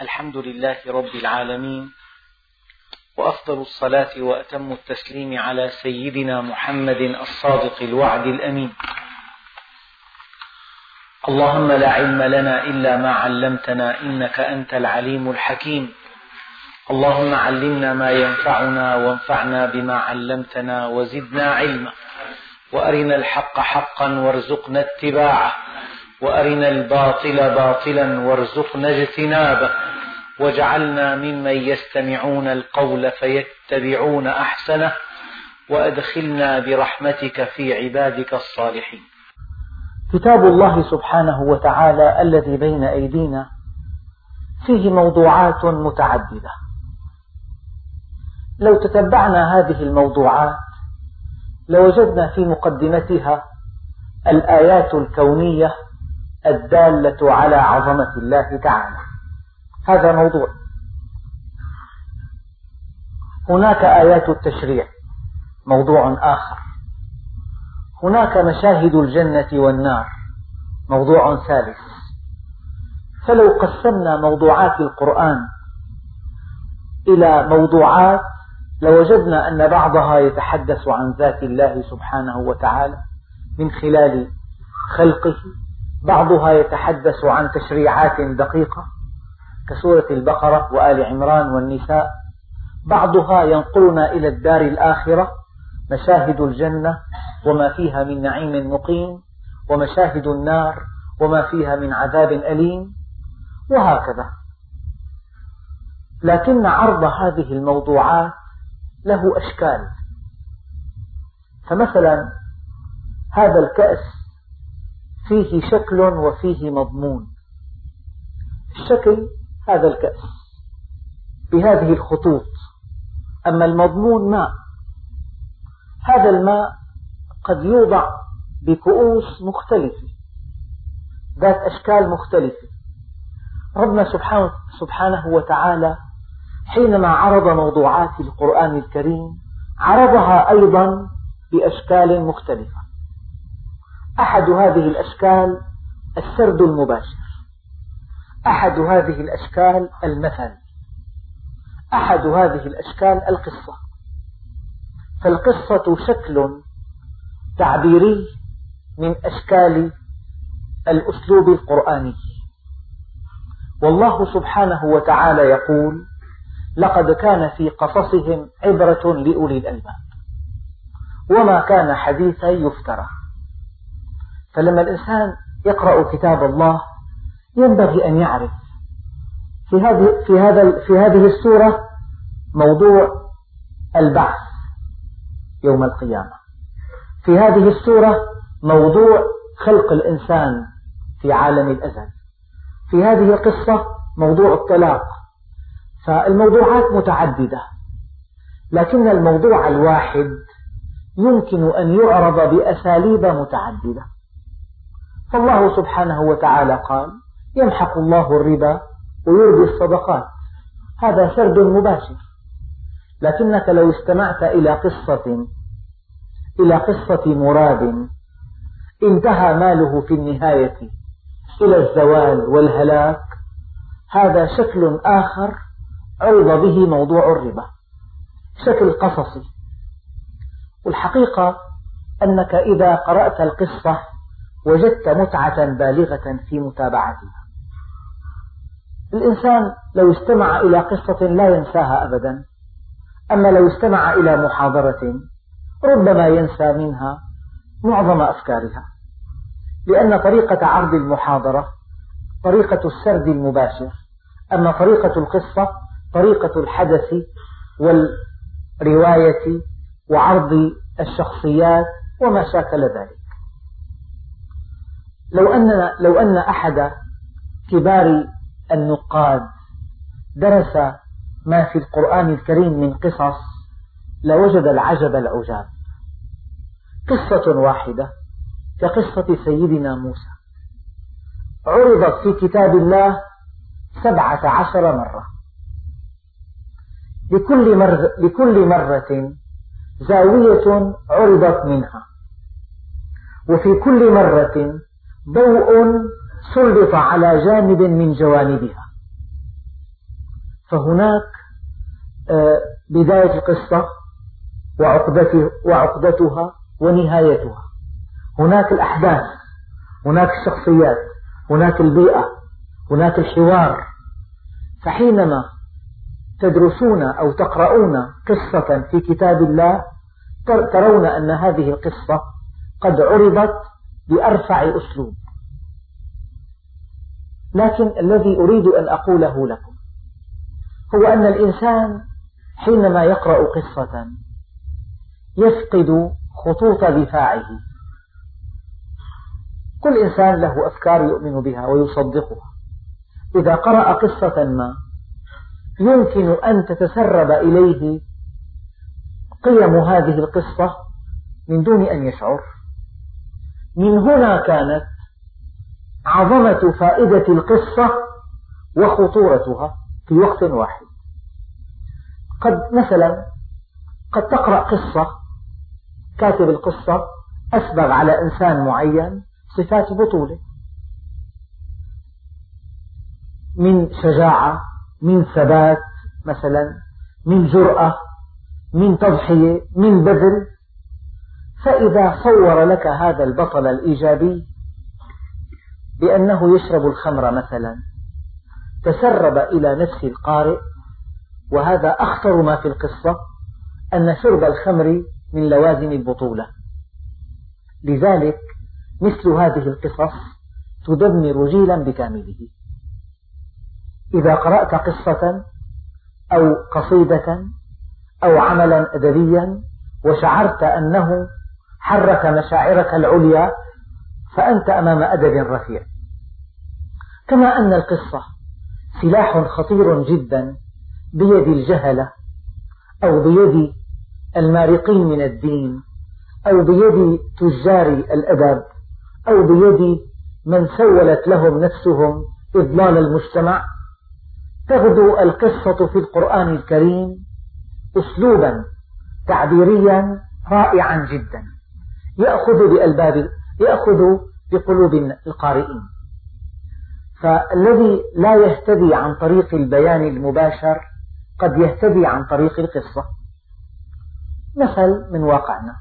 الحمد لله رب العالمين وأفضل الصلاة وأتم التسليم على سيدنا محمد الصادق الوعد الأمين. اللهم لا علم لنا إلا ما علمتنا إنك أنت العليم الحكيم. اللهم علمنا ما ينفعنا وانفعنا بما علمتنا وزدنا علما. وأرنا الحق حقا وارزقنا اتباعه. وأرنا الباطل باطلا وارزقنا اجتنابه. واجعلنا ممن يستمعون القول فيتبعون أحسنه. وأدخلنا برحمتك في عبادك الصالحين. كتاب الله سبحانه وتعالى الذي بين أيدينا فيه موضوعات متعددة. لو تتبعنا هذه الموضوعات لوجدنا في مقدمتها الآيات الكونية الدالة على عظمة الله تعالى. هذا موضوع. هناك آيات التشريع. موضوع آخر. هناك مشاهد الجنة والنار. موضوع ثالث. فلو قسمنا موضوعات القرآن إلى موضوعات لوجدنا أن بعضها يتحدث عن ذات الله سبحانه وتعالى من خلال خلقه بعضها يتحدث عن تشريعات دقيقة كسورة البقرة وآل عمران والنساء. بعضها ينقلنا إلى الدار الآخرة مشاهد الجنة وما فيها من نعيم مقيم ومشاهد النار وما فيها من عذاب أليم وهكذا. لكن عرض هذه الموضوعات له أشكال. فمثلا هذا الكأس فيه شكل وفيه مضمون. الشكل هذا الكأس بهذه الخطوط. أما المضمون ماء. هذا الماء قد يوضع بكؤوس مختلفة ذات أشكال مختلفة. ربنا سبحانه, سبحانه وتعالى حينما عرض موضوعات القرآن الكريم عرضها أيضا بأشكال مختلفة. أحد هذه الأشكال السرد المباشر. أحد هذه الأشكال المثل. أحد هذه الأشكال القصة. فالقصة شكل تعبيري من أشكال الأسلوب القرآني. والله سبحانه وتعالى يقول لقد كان في قصصهم عبرة لأولي الألباب. وما كان حديثا يفترى. فلما الإنسان يقرأ كتاب الله ينبغي أن يعرف. في هذه في هذا في هذه السورة موضوع البعث يوم القيامة. في هذه السورة موضوع خلق الإنسان في عالم الأزل. في هذه القصة موضوع الطلاق. فالموضوعات متعددة. لكن الموضوع الواحد يمكن أن يعرض بأساليب متعددة. فالله سبحانه وتعالى قال يمحق الله الربا ويربي الصدقات. هذا سرد مباشر. لكنك لو استمعت إلى قصة إلى قصة مراد انتهى ماله في النهاية إلى الزوال والهلاك. هذا شكل آخر عرض به موضوع الربا. شكل قصصي. والحقيقة أنك إذا قرأت القصة وجدت متعة بالغة في متابعتها. الإنسان لو استمع إلى قصة لا ينساها أبدا أما لو استمع إلى محاضرة ربما ينسى منها معظم أفكارها لأن طريقة عرض المحاضرة طريقة السرد المباشر أما طريقة القصة طريقة الحدث والرواية وعرض الشخصيات وما شاكل ذلك. لو أن لو أن أحد كبار النقاد درس ما في القرآن الكريم من قصص لوجد العجب العجاب. قصة واحدة كقصة سيدنا موسى. عرضت في كتاب الله سبعة عشر مرة. لكل مرة, لكل مرة زاوية عرضت منها. وفي كل مرة ضوء سلط على جانب من جوانبها. فهناك آه، بداية القصة وعقدتها ونهايتها. هناك الأحداث هناك الشخصيات هناك البيئة هناك الحوار. فحينما تدرسون أو تقرؤون قصة في كتاب الله ترون أن هذه القصة قد عرضت بأرفع أسلوب. لكن الذي أريد أن أقوله لكم هو أن الإنسان حينما يقرأ قصة يفقد خطوط دفاعه. كل إنسان له أفكار يؤمن بها ويصدقها. إذا قرأ قصة ما يمكن أن تتسرب إليه قيم هذه القصة من دون أن يشعر. من هنا كانت عظمة فائدة القصة وخطورتها في وقت واحد. قد مثلا قد تقرأ قصة كاتب القصة أسبغ على إنسان معين صفات بطولة. من شجاعة من ثبات مثلا من جرأة من تضحية من بذل. فإذا صور لك هذا البطل الإيجابي بأنه يشرب الخمر مثلا تسرب إلى نفس القارئ وهذا أخطر ما في القصة أن شرب الخمر من لوازم البطولة. لذلك مثل هذه القصص تدمر جيلا بكامله. إذا قرأت قصة أو قصيدة أو عملا أدبيا وشعرت أنه حرك مشاعرك العليا فأنت أمام أدب رفيع. كما أن القصة سلاح خطير جدا بيد الجهلة أو بيد المارقين من الدين أو بيد تجار الأدب أو بيد من سولت لهم نفسهم إضلال المجتمع. تغدو القصة في القرآن الكريم أسلوبا تعبيريا رائعا جدا. يأخذ بألباب يأخذ بقلوب القارئين. فالذي لا يهتدي عن طريق البيان المباشر قد يهتدي عن طريق القصة. مثل من واقعنا.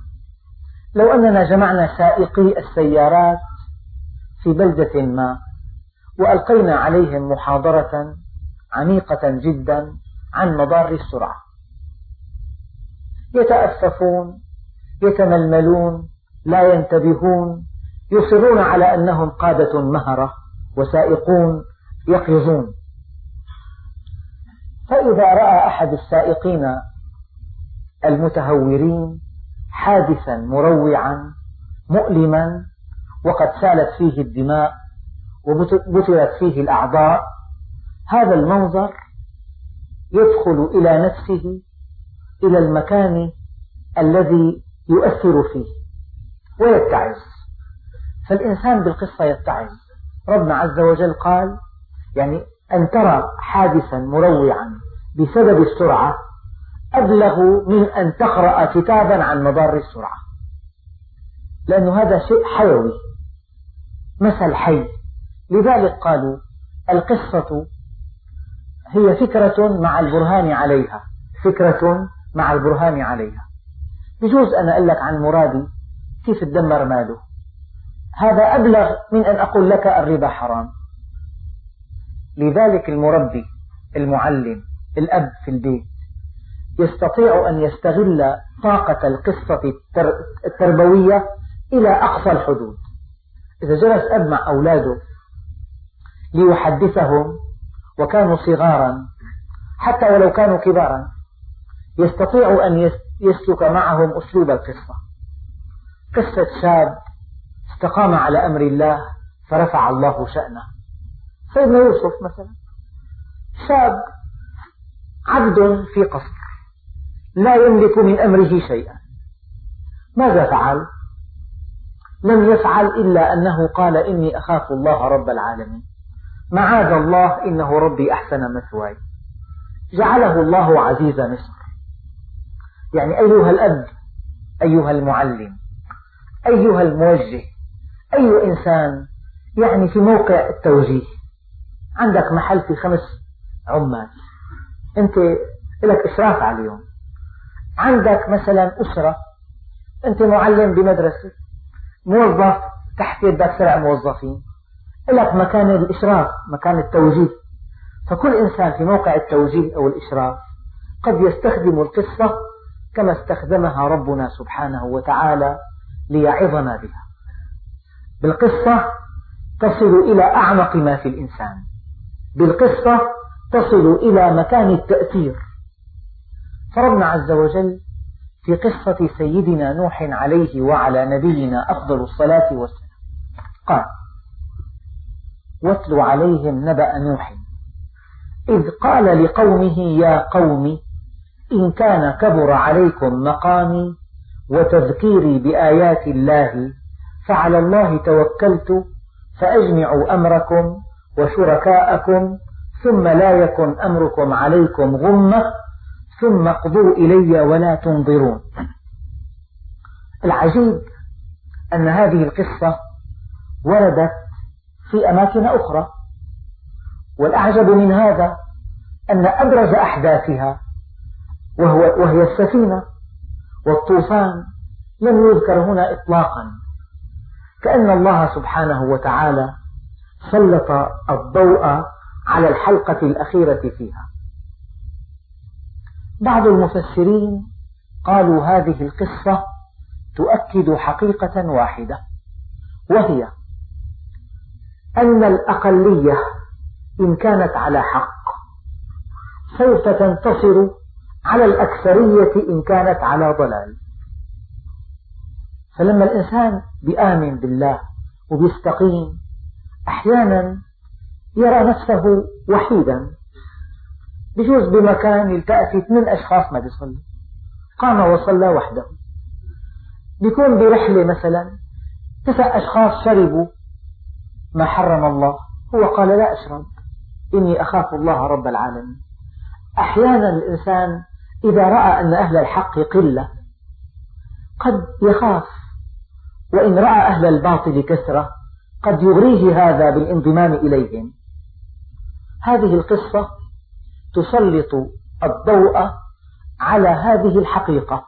لو أننا جمعنا سائقي السيارات في بلدة ما وألقينا عليهم محاضرة عميقة جدا عن مضار السرعة. يتأسفون يتململون لا ينتبهون يصرون على أنهم قادة مهرة وسائقون يقظون فإذا رأى أحد السائقين المتهورين حادثا مروعا مؤلما وقد سالت فيه الدماء وبترت فيه الأعضاء هذا المنظر يدخل إلى نفسه إلى المكان الذي يؤثر فيه. ويتعظ. فالإنسان بالقصة يتعظ. ربنا عز وجل قال يعني أن ترى حادثا مروعا بسبب السرعة أبلغ من أن تقرأ كتابا عن مضار السرعة. لأن هذا شيء حيوي مثل حي. لذلك قالوا القصة هي فكرة مع البرهان عليها. فكرة مع البرهان عليها. بجوز أنا أقول لك عن مرادي كيف تدمر ماله؟ هذا أبلغ من أن أقول لك الربا حرام. لذلك المربي المعلم الأب في البيت يستطيع أن يستغل طاقة القصة التربوية إلى أقصى الحدود. إذا جلس أب مع أولاده ليحدثهم وكانوا صغارا حتى ولو كانوا كبارا يستطيع أن يسلك معهم أسلوب القصة. قصة شاب استقام على أمر الله فرفع الله شأنه. سيدنا يوسف مثلا. شاب عبد في قصر. لا يملك من أمره شيئا. ماذا فعل؟ لم يفعل إلا أنه قال إني أخاف الله رب العالمين. معاذ الله إنه ربي أحسن مثواي. جعله الله عزيز مصر. يعني أيها الأب أيها المعلم. أيها الموجه أي إنسان يعني في موقع التوجيه؟ عندك محل في خمس عمال. أنت لك إشراف عليهم عندك مثلا أسرة أنت معلم بمدرسة موظف تحت يدك سبع موظفين. لك مكان الإشراف مكان التوجيه. فكل إنسان في موقع التوجيه أو الإشراف قد يستخدم القصة كما استخدمها ربنا سبحانه وتعالى ليعظنا بها. بالقصة تصل إلى أعمق ما في الإنسان. بالقصة تصل إلى مكان التأثير. فربنا عز وجل في قصة سيدنا نوح عليه وعلى نبينا أفضل الصلاة والسلام قال واتل عليهم نبأ نوح. إذ قال لقومه يا قوم إن كان كبر عليكم مقامي وتذكيري بآيات الله فعلى الله توكلت فأجمعوا أمركم وشركاءكم ثم لا يكن أمركم عليكم غمة ثم اقضوا إلي ولا تنظرون. العجيب أن هذه القصة وردت في أماكن أخرى والأعجب من هذا أن أبرز أحداثها وهو وهي السفينة. والطوفان لم يذكر هنا إطلاقا. كأن الله سبحانه وتعالى سلط الضوء على الحلقة الأخيرة فيها. بعض المفسرين قالوا هذه القصة تؤكد حقيقة واحدة وهي أن الأقلية إن كانت على حق سوف تنتصر على الأكثرية إن كانت على ضلال. فلما الإنسان بآمن بالله وبيستقيم أحيانا يرى نفسه وحيدا بجوز بمكان يلتقى اثنين أشخاص ما بيصلوا قام وصلى وحده. بيكون برحلة مثلا تسع أشخاص شربوا ما حرم الله هو قال لا أشرب إني أخاف الله رب العالمين. أحيانا الإنسان إذا رأى أن أهل الحق قلة قد يخاف. وإن رأى أهل الباطل كثرة قد يغريه هذا بالانضمام إليهم. هذه القصة تسلط الضوء على هذه الحقيقة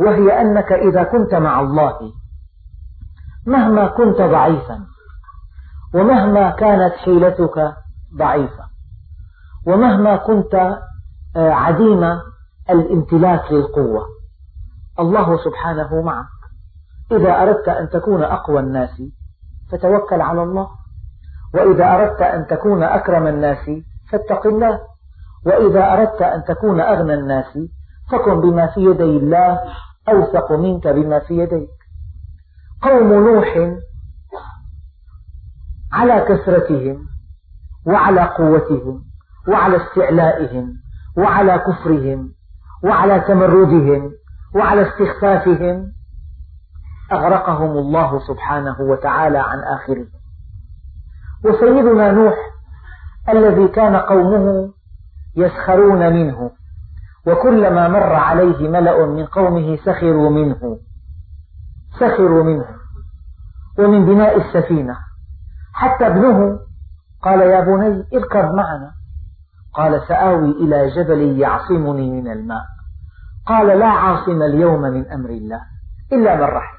وهي أنك إذا كنت مع الله مهما كنت ضعيفا ومهما كانت حيلتك ضعيفة ومهما كنت آه، عديم الامتلاك للقوة. الله سبحانه معك. إذا أردت أن تكون أقوى الناس فتوكل على الله. وإذا أردت أن تكون أكرم الناس فاتق الله. وإذا أردت أن تكون أغنى الناس فكن بما في يدي الله أوثق منك بما في يديك. قوم نوح على كثرتهم وعلى قوتهم وعلى استعلائهم وعلى كفرهم وعلى تمردهم وعلى استخفافهم. أغرقهم الله سبحانه وتعالى عن آخرهم وسيدنا نوح الذي كان قومه يسخرون منه وكلما مر عليه ملأ من قومه سخروا منه. سخروا منه. ومن بناء السفينة. حتى ابنه قال يا بني اركب معنا. قال سآوي إلى جبل يعصمني من الماء. قال لا عاصم اليوم من أمر الله إلا من رحم.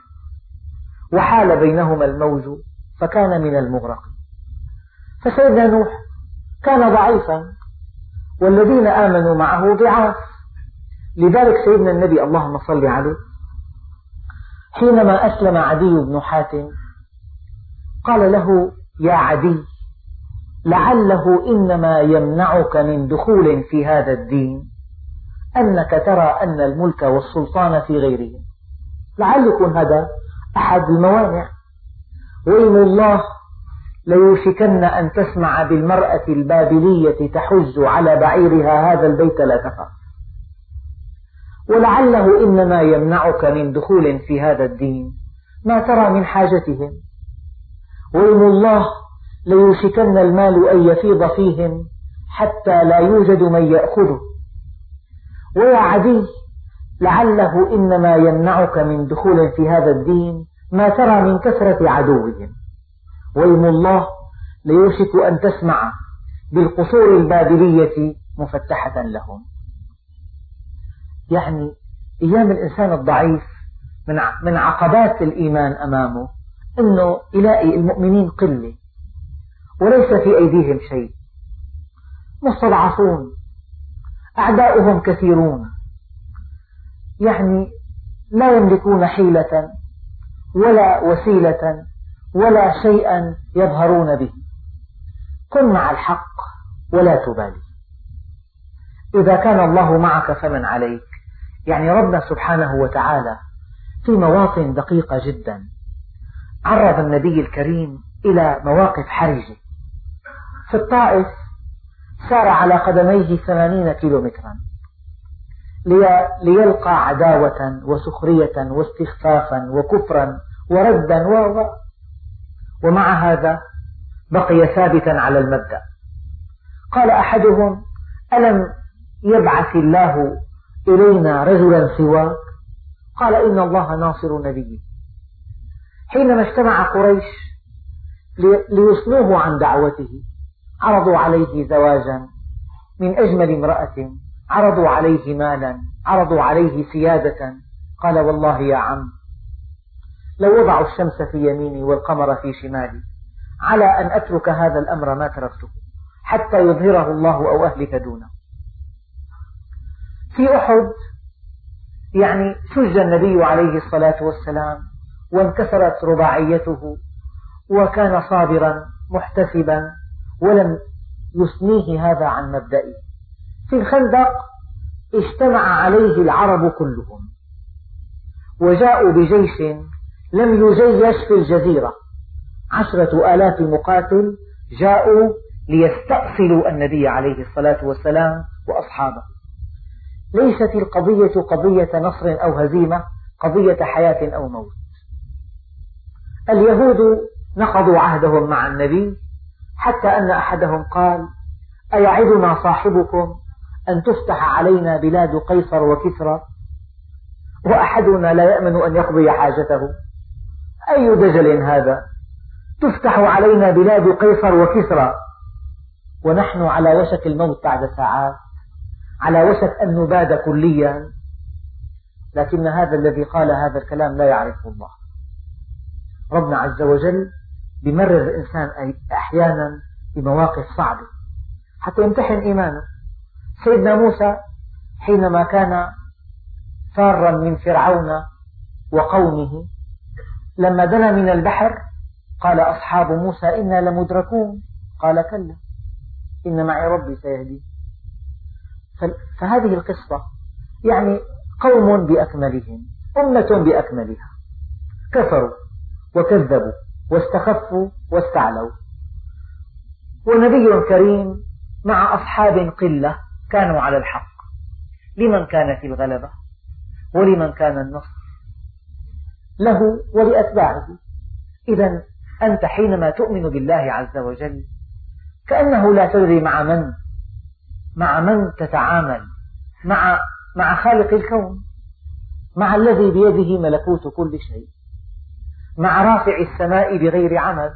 وحال بينهما الموج فكان من المغرقين فسيدنا نوح كان ضعيفا والذين آمنوا معه ضعاف. لذلك سيدنا النبي اللهم صل عليه حينما أسلم عدي بن حاتم قال له يا عدي لعله إنما يمنعك من دخول في هذا الدين أنك ترى أن الملك والسلطان في غيره. لعل يكون هذا أحد الموانع. وإن الله ليوشكن أن تسمع بالمرأة البابلية تحج على بعيرها هذا البيت لا تخاف ولعله إنما يمنعك من دخول في هذا الدين ما ترى من حاجتهم. وإن الله ليوشكن المال أن يفيض فيهم حتى لا يوجد من يأخذه. ويا عدي لعله إنما يمنعك من دخول في هذا الدين ما ترى من كثرة عدوهم. ويم الله ليوشك أن تسمع بالقصور البابلية مفتحة لهم. يعني أيام الإنسان الضعيف من عقبات الإيمان أمامه أنه يلاقي المؤمنين قلة. وليس في أيديهم شيء. مستضعفون. أعداؤهم كثيرون. يعني لا يملكون حيلة ولا وسيلة ولا شيئا يظهرون به. كن مع الحق ولا تبالي. إذا كان الله معك فمن عليك. يعني ربنا سبحانه وتعالى في مواطن دقيقة جدا. عرض النبي الكريم إلى مواقف حرجة. في الطائف سار على قدميه ثمانين كيلومترا ليلقى عداوة وسخرية واستخفافا وكفرا وردا و ومع هذا بقي ثابتا على المبدأ. قال أحدهم ألم يبعث الله إلينا رجلا سواك؟ قال إن الله ناصر نبيه حينما اجتمع قريش ليصنوه عن دعوته عرضوا عليه زواجا من أجمل امرأة عرضوا عليه مالا عرضوا عليه سيادة. قال والله يا عم لو وضعوا الشمس في يميني والقمر في شمالي على أن أترك هذا الأمر ما تركته حتى يظهره الله أو أهلك دونه. في أحد يعني شج النبي عليه الصلاة والسلام وانكسرت رباعيته وكان صابرا محتسبا ولم يثنيه هذا عن مبدئه. في الخندق اجتمع عليه العرب كلهم وجاءوا بجيش لم يجيش في الجزيرة. عشرة آلاف مقاتل جاءوا ليستأصلوا النبي عليه الصلاة والسلام وأصحابه. ليست القضية قضية نصر أو هزيمة قضية حياة أو موت. اليهود نقضوا عهدهم مع النبي حتى أن أحدهم قال أيعدنا صاحبكم أن تفتح علينا بلاد قيصر وكسرى؟ وأحدنا لا يأمن أن يقضي حاجته. أي دجل هذا؟ تفتح علينا بلاد قيصر وكسرى. ونحن على وشك الموت بعد ساعات. على وشك أن نباد كليا. لكن هذا الذي قال هذا الكلام لا يعرف الله. ربنا عز وجل بمرر الإنسان أحيانا بمواقف صعبة. حتى يمتحن إيمانه. سيدنا موسى حينما كان فارا من فرعون وقومه لما دنا من البحر قال أصحاب موسى إنا لمدركون. قال كلا إن معي ربي سيهدي. فهذه القصة يعني قوم بأكملهم أمة بأكملها. كفروا وكذبوا. واستخفوا واستعلوا. ونبي كريم مع أصحاب قلة كانوا على الحق. لمن كانت الغلبة ولمن كان النصر. له ولأتباعه. إذا أنت حينما تؤمن بالله عز وجل كأنه لا تدري مع من مع من تتعامل مع مع خالق الكون مع الذي بيده ملكوت كل شيء. مع رافع السماء بغير عمد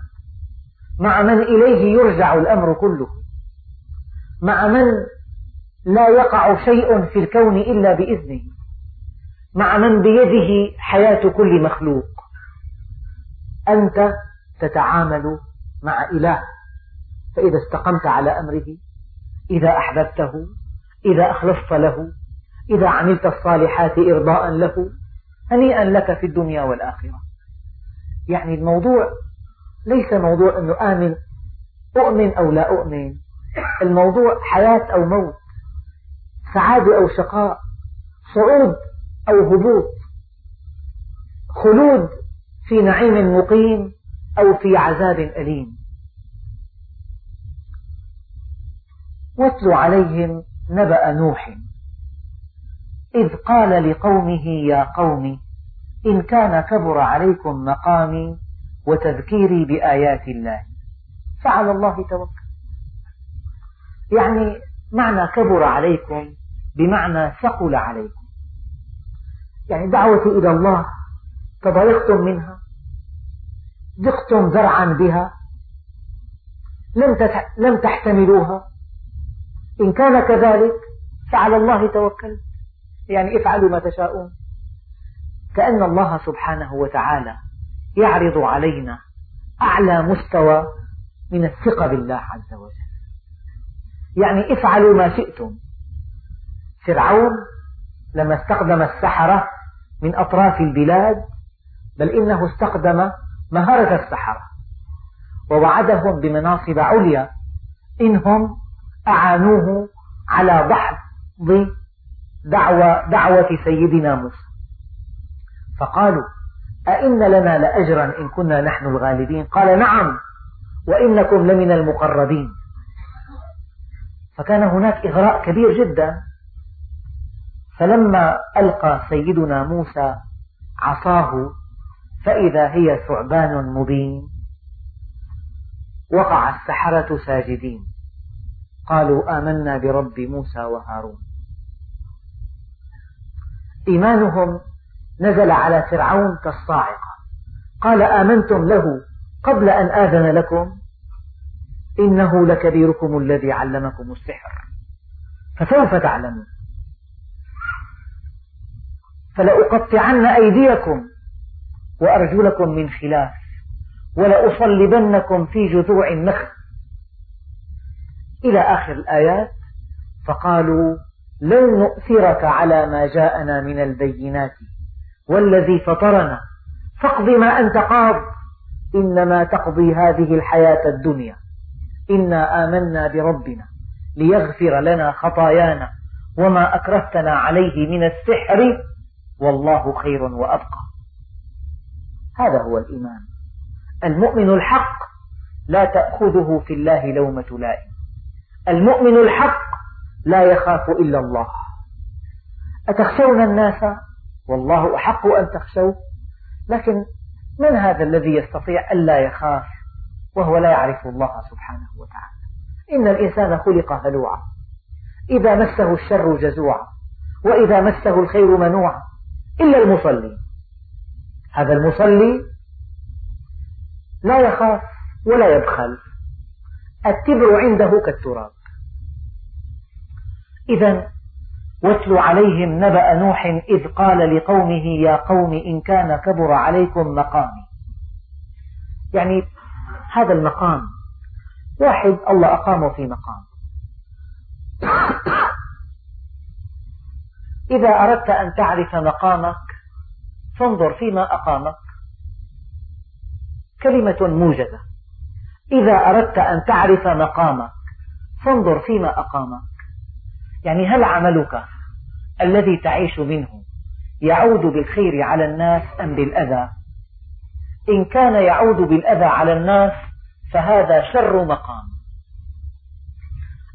مع من إليه يرجع الأمر كله مع من لا يقع شيء في الكون إلا بإذنه مع من بيده حياة كل مخلوق. أنت تتعامل مع إله فإذا استقمت على أمره إذا أحببته إذا أخلصت له إذا عملت الصالحات إرضاء له هنيئا لك في الدنيا والآخرة. يعني الموضوع ليس موضوع أنه آمن أؤمن أو لا أؤمن. الموضوع حياة أو موت سعادة أو شقاء صعود أو هبوط خلود في نعيم مقيم أو في عذاب أليم. واتل عليهم نبأ نوح إذ قال لقومه يا قوم إن كان كبر عليكم مقامي وتذكيري بآيات الله. فعلى الله توكل. يعني معنى كبر عليكم بمعنى ثقل عليكم. يعني دعوتي إلى الله تضايقتم منها ضقتم ذرعا بها لم تحتملوها. إن كان كذلك فعلى الله توكلت يعني افعلوا ما تشاءون. كأن الله سبحانه وتعالى يعرض علينا أعلى مستوى من الثقة بالله عز وجل. يعني افعلوا ما شئتم. فرعون لما استخدم السحرة من أطراف البلاد بل إنه استخدم مهارة السحرة. ووعدهم بمناصب عليا إنهم أعانوه على دحض دعوة, دعوة سيدنا موسى. فقالوا أئن لنا لأجرا إن كنا نحن الغالبين؟ قال نعم وإنكم لمن المقربين. فكان هناك إغراء كبير جدا. فلما ألقى سيدنا موسى عصاه فإذا هي ثعبان مبين. وقع السحرة ساجدين. قالوا آمنا برب موسى وهارون. إيمانهم نزل على فرعون كالصاعقة. قال آمنتم له قبل أن آذن لكم؟ إنه لكبيركم الذي علمكم السحر. فسوف تعلمون. فلأقطعن أيديكم وأرجلكم من خلاف ولأصلبنكم في جذوع النخل. إلى آخر الآيات فقالوا لن نؤثرك على ما جاءنا من البينات. والذي فطرنا. فاقض ما أنت قاض. إنما تقضي هذه الحياة الدنيا. إنا آمنا بربنا ليغفر لنا خطايانا وما أكرهتنا عليه من السحر. والله خير وأبقى. هذا هو الإيمان. المؤمن الحق لا تأخذه في الله لومة لائم. المؤمن الحق لا يخاف إلا الله. أتخشون الناس والله أحق أن تخشوه. لكن من هذا الذي يستطيع ألا يخاف؟ وهو لا يعرف الله سبحانه وتعالى. إن الإنسان خلق هلوعا إذا مسه الشر جزوعا. وإذا مسه الخير منوعا. إلا المصلي. هذا المصلي لا يخاف ولا يبخل. التبر عنده كالتراب. إذا واتل عليهم نبأ نوح إذ قال لقومه يا قوم إن كان كبر عليكم مقامي. يعني هذا المقام واحد الله أقامه في مقام. إذا أردت أن تعرف مقامك فانظر فيما أقامك. كلمة موجزة. إذا أردت أن تعرف مقامك فانظر فيما أقامك. يعني هل عملك الذي تعيش منه يعود بالخير على الناس أم بالأذى؟ إن كان يعود بالأذى على الناس فهذا شر مقام.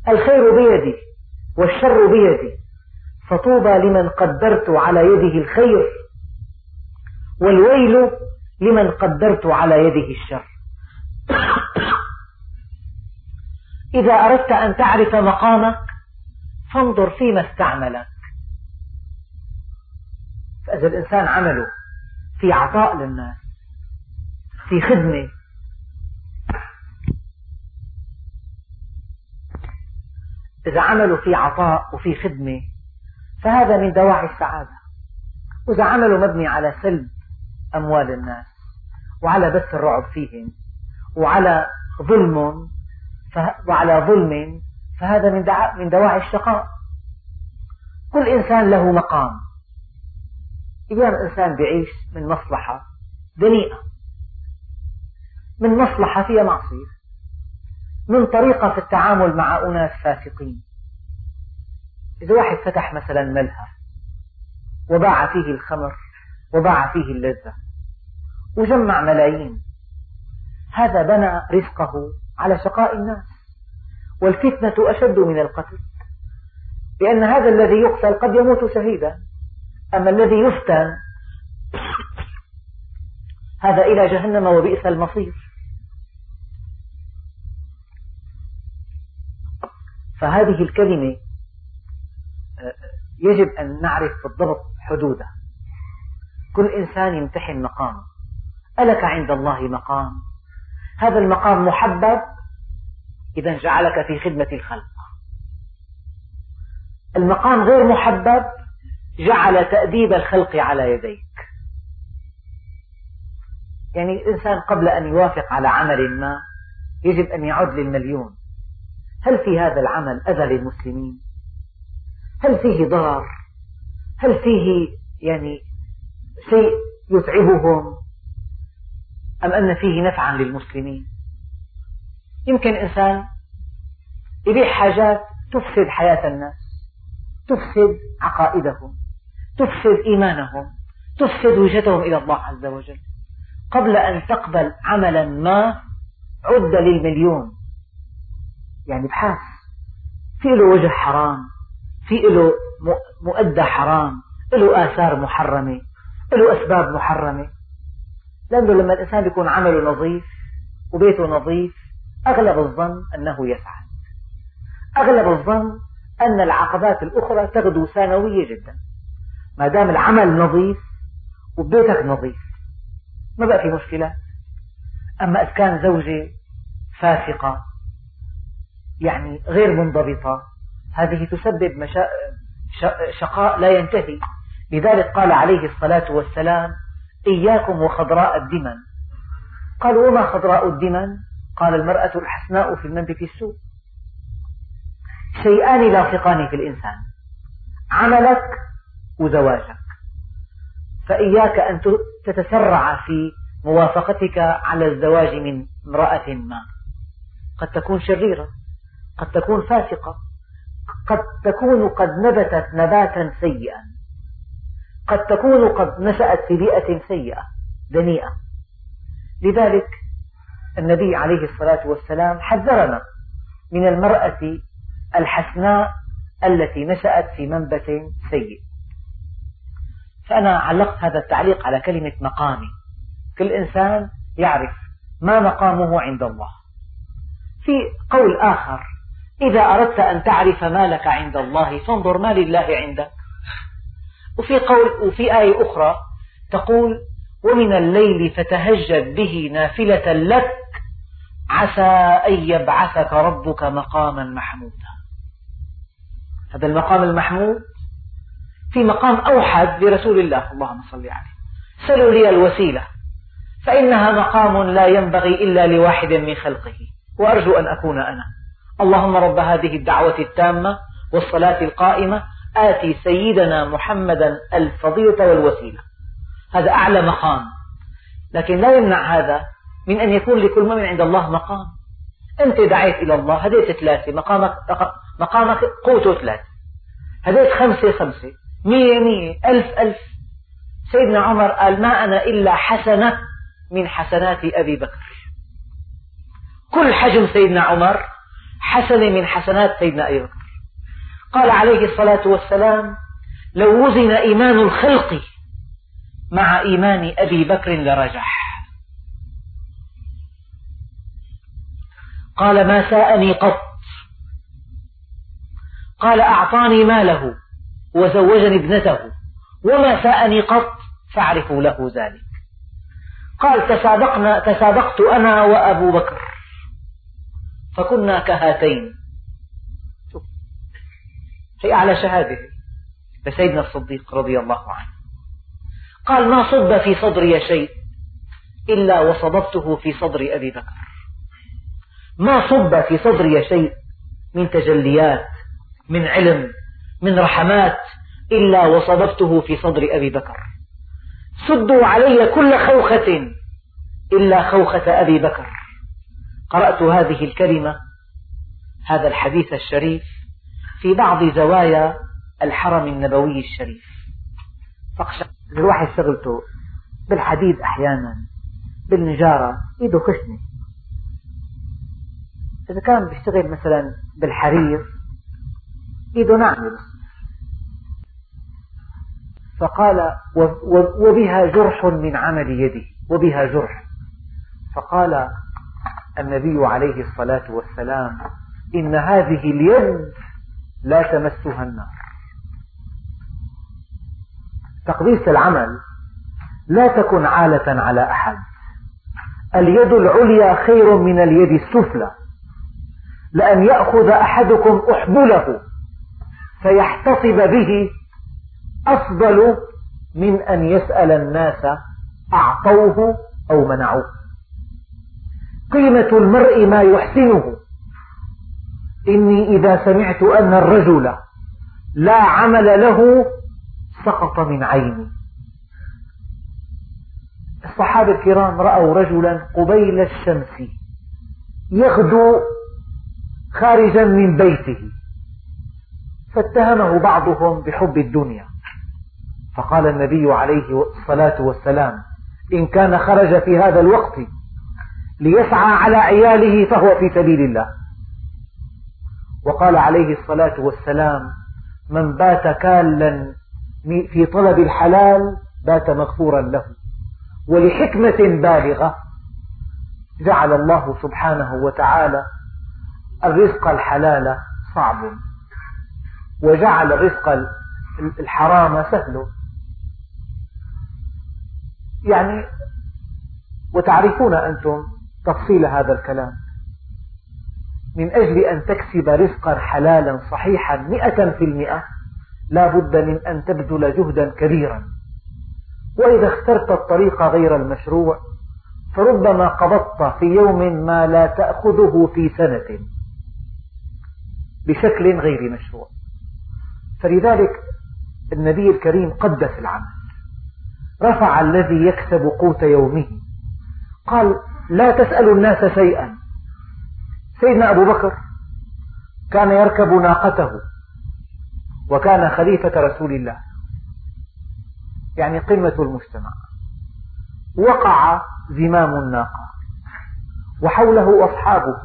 الخير بيدي والشر بيدي فطوبى لمن قدرت على يده الخير والويل لمن قدرت على يده الشر. إذا أردت أن تعرف مقامك فانظر فيما استعملك. فإذا الإنسان عمله في عطاء للناس في خدمة. إذا عمله في عطاء وفي خدمة فهذا من دواعي السعادة. وإذا عمله مبني على سلب أموال الناس وعلى بث الرعب فيهم وعلى ظلم وعلى ظلم فهذا من دواعي الشقاء. كل إنسان له مقام. أيام إنسان بيعيش من مصلحة دنيئة. من مصلحة فيها معصية. من طريقة في التعامل مع أناس فاسقين. إذا واحد فتح مثلا ملهى وباع فيه الخمر وباع فيه اللذة وجمع ملايين هذا بنى رزقه على شقاء الناس. والفتنة أشد من القتل لأن هذا الذي يقتل قد يموت شهيدا. أما الذي يفتن هذا إلى جهنم وبئس المصير. فهذه الكلمة يجب أن نعرف بالضبط حدودها. كل إنسان يمتحن مقامه ألك عند الله مقام. هذا المقام محبب إذا جعلك في خدمة الخلق. المقام غير محبب جعل تأديب الخلق على يديك. يعني الإنسان قبل أن يوافق على عمل ما يجب أن يعد للمليون. هل في هذا العمل أذى للمسلمين؟ هل فيه ضرر؟ هل فيه يعني شيء يتعبهم؟ أم أن فيه نفعا للمسلمين؟ يمكن إنسان يبيع حاجات تفسد حياة الناس تفسد عقائدهم. تفسد إيمانهم تفسد وجهتهم إلى الله عز وجل. قبل أن تقبل عملا ما عد للمليون. يعني ابحث في له وجه حرام في له مؤدى حرام له آثار محرمة له أسباب محرمة. لأنه لما الإنسان يكون عمله نظيف وبيته نظيف أغلب الظن أنه يسعد أغلب الظن أن العقبات الأخرى تغدو ثانوية جدا. ما دام العمل نظيف وبيتك نظيف ما بقى في مشكلة. أما إذا كان زوجة فاسقة يعني غير منضبطة هذه تسبب مشا... شقاء لا ينتهي. لذلك قال عليه الصلاة والسلام إياكم وخضراء الدمن. قالوا وما خضراء الدمن؟ قال المرأة الحسناء في المنبت السوء شيئان لاصقان في الإنسان. عملك وزواجك فإياك أن تتسرع في موافقتك على الزواج من امرأة ما. قد تكون شريرة قد تكون فاسقة قد تكون قد نبتت نباتا سيئا. قد تكون قد نشأت في بيئة سيئة دنيئة. لذلك النبي عليه الصلاة والسلام حذرنا من المرأة الحسناء التي نشأت في منبت سيء. فأنا علقت هذا التعليق على كلمة مقامي. كل إنسان يعرف ما مقامه عند الله. في قول آخر إذا أردت أن تعرف ما لك عند الله فانظر ما لله عندك. وفي قول وفي آية أخرى تقول ومن الليل فتهجد به نافلة لك عسى أن يبعثك ربك مقاما محمودا. هذا المقام المحمود في مقام أوحد لرسول الله. اللهم صل عليه. سلوا لي الوسيلة. فإنها مقام لا ينبغي إلا لواحد من خلقه. وأرجو أن أكون أنا. اللهم رب هذه الدعوة التامة والصلاة القائمة. آتي سيدنا محمدا الفضيلة والوسيلة. هذا أعلى مقام. لكن لا يمنع هذا من أن يكون لكل مؤمن عند الله مقام. أنت دعيت إلى الله هديت ثلاثة مقامك مقامك قوته ثلاثة. هديت خمسة خمسة. مية مية ألف ألف. سيدنا عمر قال ما أنا إلا حسنة من حسنات أبي بكر. كل حجم سيدنا عمر حسنة من حسنات سيدنا أبي بكر. قال عليه الصلاة والسلام لو وزن إيمان الخلق مع إيمان أبي بكر لرجح. قال ما ساءني قط. قال أعطاني ماله. وزوجني ابنته. وما ساءني قط فاعرفوا له ذلك. قال تسابقنا تسابقت أنا وأبو بكر. فكنا كهاتين. في أعلى شهادة لسيدنا الصديق رضي الله عنه. قال ما صب في صدري شيء إلا وصببته في صدر أبي بكر. ما صب في صدري شيء من تجليات من علم من رحمات إلا وصببته في صدر أبي بكر. سدوا علي كل خوخة إلا خوخة أبي بكر. قرأت هذه الكلمة هذا الحديث الشريف في بعض زوايا الحرم النبوي الشريف. الواحد شغلته بالحديد أحيانا بالنجارة إيده خشنة. إذا كان بيشتغل مثلا بالحرير ناعمة فقال وبها جرح من عمل يدي وبها جرح. فقال النبي عليه الصلاة والسلام إن هذه اليد لا تمسها النار. تقديس العمل لا تكن عالة على أحد. اليد العليا خير من اليد السفلى لأن يأخذ أحدكم أحبله. فيحتطب به أفضل من أن يسأل الناس أعطوه أو منعوه. قيمة المرء ما يحسنه. إني إذا سمعت أن الرجل لا عمل له سقط من عيني. الصحابة الكرام رأوا رجلا قبيل الشمس يغدو خارجا من بيته. فاتهمه بعضهم بحب الدنيا. فقال النبي عليه الصلاة والسلام إن كان خرج في هذا الوقت ليسعى على عياله فهو في سبيل الله. وقال عليه الصلاة والسلام من بات كالا في طلب الحلال بات مغفورا له ولحكمة بالغة جعل الله سبحانه وتعالى الرزق الحلال صعب. وجعل الرزق الحرام سهل يعني وتعرفون أنتم تفصيل هذا الكلام. من أجل أن تكسب رزقا حلالا صحيحا مئة في المئة لا بد من أن تبذل جهدا كبيرا. وإذا اخترت الطريق غير المشروع فربما قبضت في يوم ما لا تأخذه في سنة. بشكل غير مشروع. فلذلك النبي الكريم قدس العمل. رفع الذي يكسب قوت يومه. قال لا تسألوا الناس شيئا. سيدنا أبو بكر كان يركب ناقته وكان خليفة رسول الله يعني قمة المجتمع. وقع زمام الناقة وحوله أصحابه.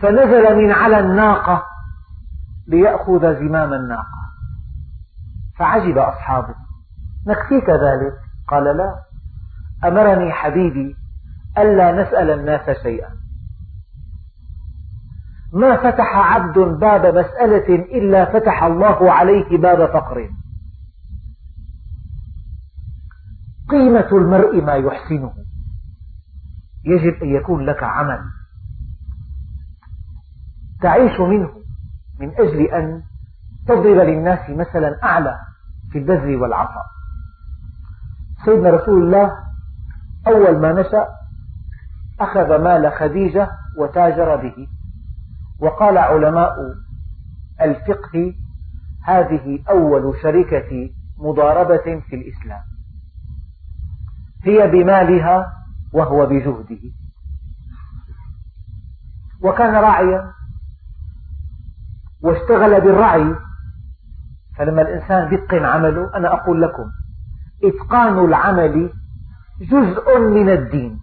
فنزل من على الناقة ليأخذ زمام الناقة. فعجب أصحابه. نكفيك ذلك؟ قال لا. أمرني حبيبي ألا نسأل الناس شيئا. ما فتح عبد باب مسألة إلا فتح الله عليه باب فقر. قيمة المرء ما يحسنه. يجب أن يكون لك عمل. تعيش منه. من أجل أن تضرب للناس مثلا أعلى في البذل والعطاء سيدنا رسول الله أول ما نشأ أخذ مال خديجة وتاجر به وقال علماء الفقه هذه أول شركة مضاربة في الإسلام. هي بمالها وهو بجهده. وكان راعيا واشتغل بالرعي فلما الإنسان يتقن عمله أنا أقول لكم إتقان العمل جزء من الدين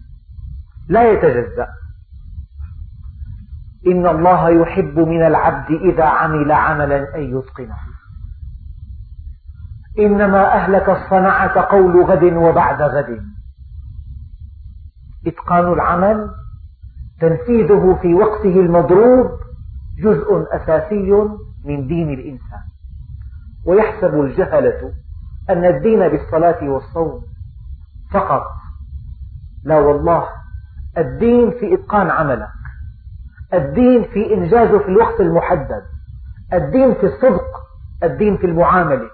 لا يتجزأ. إن الله يحب من العبد إذا عمل عملا أن يتقنه. إنما أهلك الصنعة قول غد وبعد غد. إتقان العمل تنفيذه في وقته المضروب جزء أساسي من دين الإنسان. ويحسب الجهلة أن الدين بالصلاة والصوم فقط. لا والله الدين في إتقان عملك. الدين في إنجازه في الوقت المحدد. الدين في الصدق. الدين في المعاملة.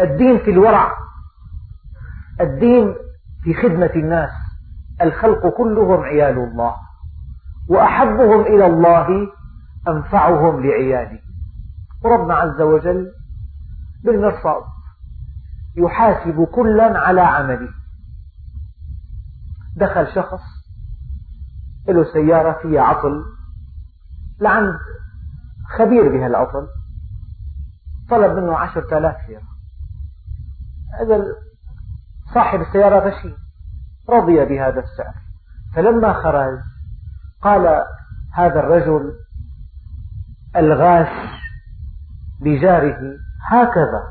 الدين في الورع. الدين في خدمة الناس. الخلق كلهم عيال الله. وأحبهم إلى الله أنفعهم لعياله وربنا عز وجل بالمرصاد يحاسب كلا على عمله. دخل شخص له سيارة فيها عطل لعند خبير بهالعطل طلب منه عشرة آلاف ليرة. هذا صاحب السيارة غشيم رضي بهذا السعر. فلما خرج قال هذا الرجل الغاش لجاره هكذا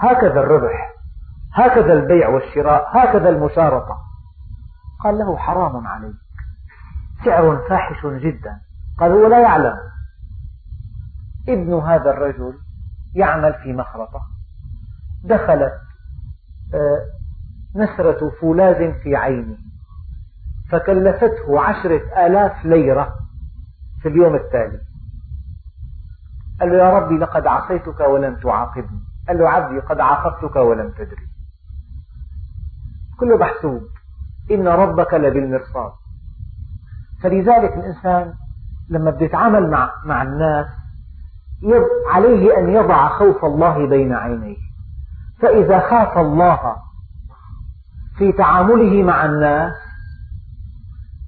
هكذا الربح هكذا البيع والشراء هكذا المشارطة. قال له حرام عليك. سعر فاحش جدا. قال هو لا يعلم. ابن هذا الرجل يعمل في مخرطة. دخلت آه، نسرة فولاذ في عينه. فكلفته عشرة آلاف ليرة في اليوم التالي. قال له يا ربي لقد عصيتك ولم تعاقبني. قال له عبدي قد عاقبتك ولم تدري. كله محسوب إن ربك لبالمرصاد. فلذلك الإنسان لما بده يتعامل مع, مع الناس عليه أن يضع خوف الله بين عينيه. فإذا خاف الله في تعامله مع الناس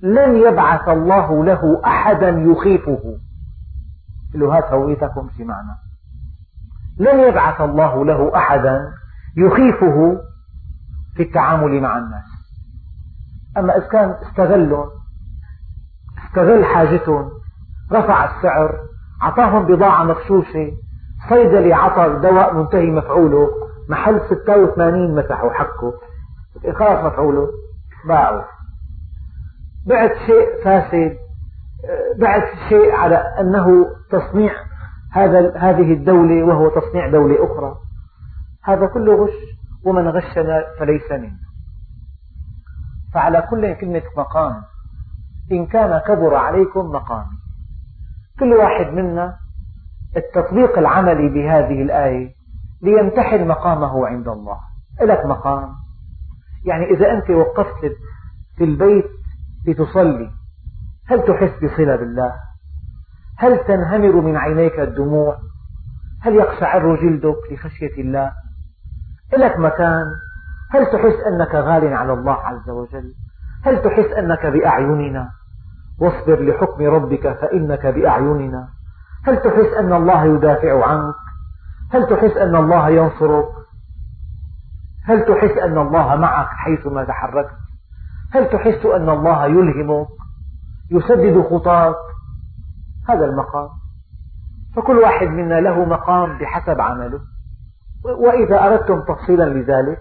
لن يبعث الله له أحدا يخيفه. له هات هويتكم في معنى. لن يبعث الله له أحدا يخيفه في التعامل مع الناس. أما إذا كان استغلهم استغل حاجتهم رفع السعر أعطاهم بضاعة مغشوشة صيدلي عطى دواء منتهي مفعوله محل 86 مسحوا حكه خلاص مفعوله باعوا بعت شيء فاسد بعت شيء على أنه تصنيع هذا هذه الدولة وهو تصنيع دولة أخرى. هذا كله غش ومن غشنا فليس منا. فعلى كل كلمة مقام إن كان كبر عليكم مقامي. كل واحد منا التطبيق العملي بهذه الآية ليمتحن مقامه عند الله. لك مقام. يعني إذا أنت وقفت في البيت لتصلي هل تحس بصلة بالله؟ هل تنهمر من عينيك الدموع؟ هل يقشعر جلدك لخشية الله؟ لك مكان؟ هل تحس أنك غال على الله عز وجل؟ هل تحس أنك بأعيننا؟ واصبر لحكم ربك فإنك بأعيننا. هل تحس أن الله يدافع عنك؟ هل تحس أن الله ينصرك؟ هل تحس أن الله معك حيثما تحركت؟ هل تحس أن الله يلهمك؟ يسدد خطاك. هذا المقام. فكل واحد منا له مقام بحسب عمله. وإذا أردتم تفصيلا لذلك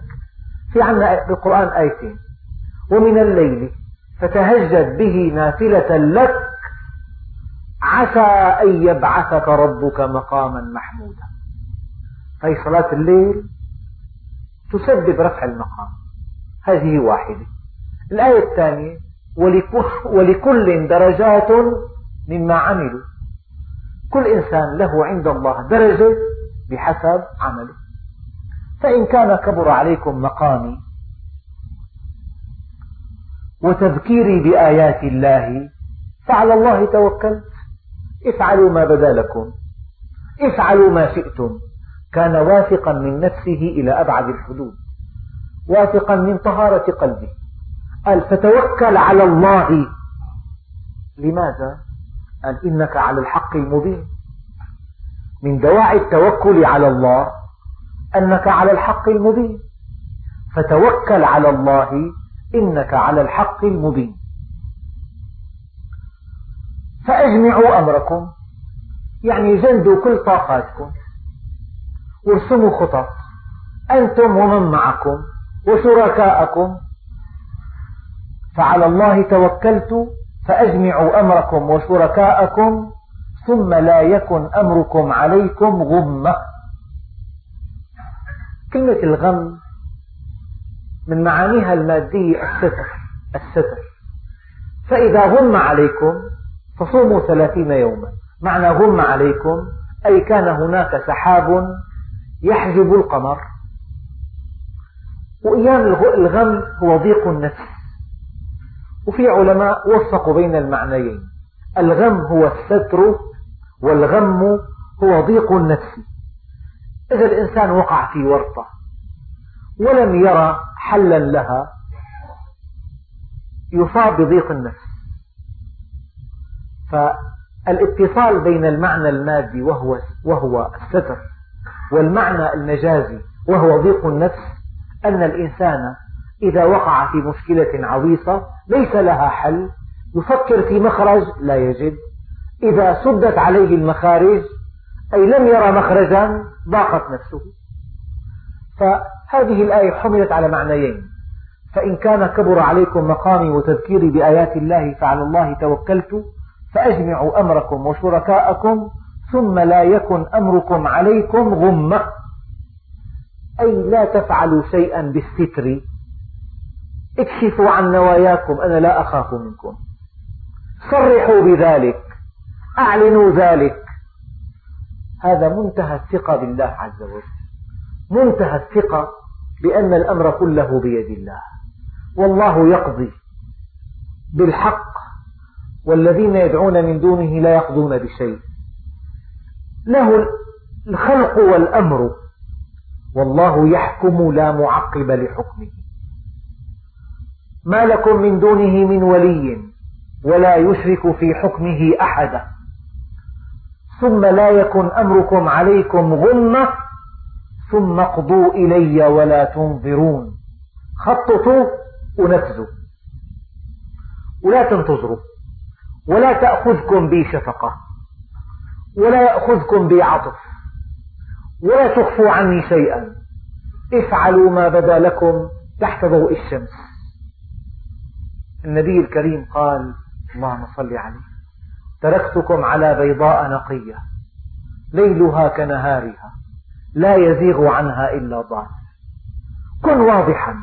في عنا بالقرآن آيتين. ومن الليل فتهجد به نافلة لك عسى أن يبعثك ربك مقاما محمودا. هي صلاة الليل تسبب رفع المقام. هذه واحدة. الآية الثانية ولكل درجات مما عملوا. كل إنسان له عند الله درجة بحسب عمله. فإن كان كبر عليكم مقامي وتذكيري بآيات الله فعلى الله توكلت. افعلوا ما بدا لكم. افعلوا ما شئتم. كان واثقا من نفسه إلى أبعد الحدود. واثقا من طهارة قلبه. قال فتوكل على الله. لماذا؟ قال إنك على الحق المبين. من دواعي التوكل على الله أنك على الحق المبين. فتوكل على الله إنك على الحق المبين. فأجمعوا أمركم. يعني جندوا كل طاقاتكم. وارسموا خطط. أنتم ومن معكم. وشركاءكم. فعلى الله توكلت فأجمعوا أمركم وشركاءكم ثم لا يكن أمركم عليكم غمة. كلمة الغم من معانيها المادية الستر الستر. فإذا غم عليكم فصوموا ثلاثين يوما. معنى غم عليكم أي كان هناك سحاب يحجب القمر. وأيام الغم هو ضيق النفس. وفي علماء وفقوا بين المعنيين. الغم هو الستر والغم هو ضيق النفس. إذا الإنسان وقع في ورطة ولم يرى حلا لها يصاب بضيق النفس. فالاتصال بين المعنى المادي وهو وهو الستر والمعنى المجازي وهو ضيق النفس أن الإنسان إذا وقع في مشكلة عويصة ليس لها حل يفكر في مخرج لا يجد. إذا سدت عليه المخارج أي لم يرى مخرجا ضاقت نفسه. فهذه الآية حملت على معنيين. فإن كان كبر عليكم مقامي وتذكيري بآيات الله فعلى الله توكلت فأجمعوا أمركم وشركاءكم ثم لا يكن أمركم عليكم غمة. أي لا تفعلوا شيئا بالستر. اكشفوا عن نواياكم أنا لا أخاف منكم. صرحوا بذلك أعلنوا ذلك. هذا منتهى الثقة بالله عز وجل. منتهى الثقة بأن الأمر كله بيد الله. والله يقضي بالحق والذين يدعون من دونه لا يقضون بشيء. له الخلق والأمر والله يحكم لا معقب لحكمه. ما لكم من دونه من ولي ولا يشرك في حكمه أحدا. ثم لا يكن أمركم عليكم غمة ثم اقضوا إلي ولا تنظرون. خططوا ونفذوا. ولا تنتظروا ولا تأخذكم بي شفقة ولا يأخذكم بي عطف ولا تخفوا عني شيئا. افعلوا ما بدا لكم تحت ضوء الشمس. النبي الكريم قال اللهم صل عليه. تركتكم على بيضاء نقية. ليلها كنهارها. لا يزيغ عنها إلا ضال كن واضحا.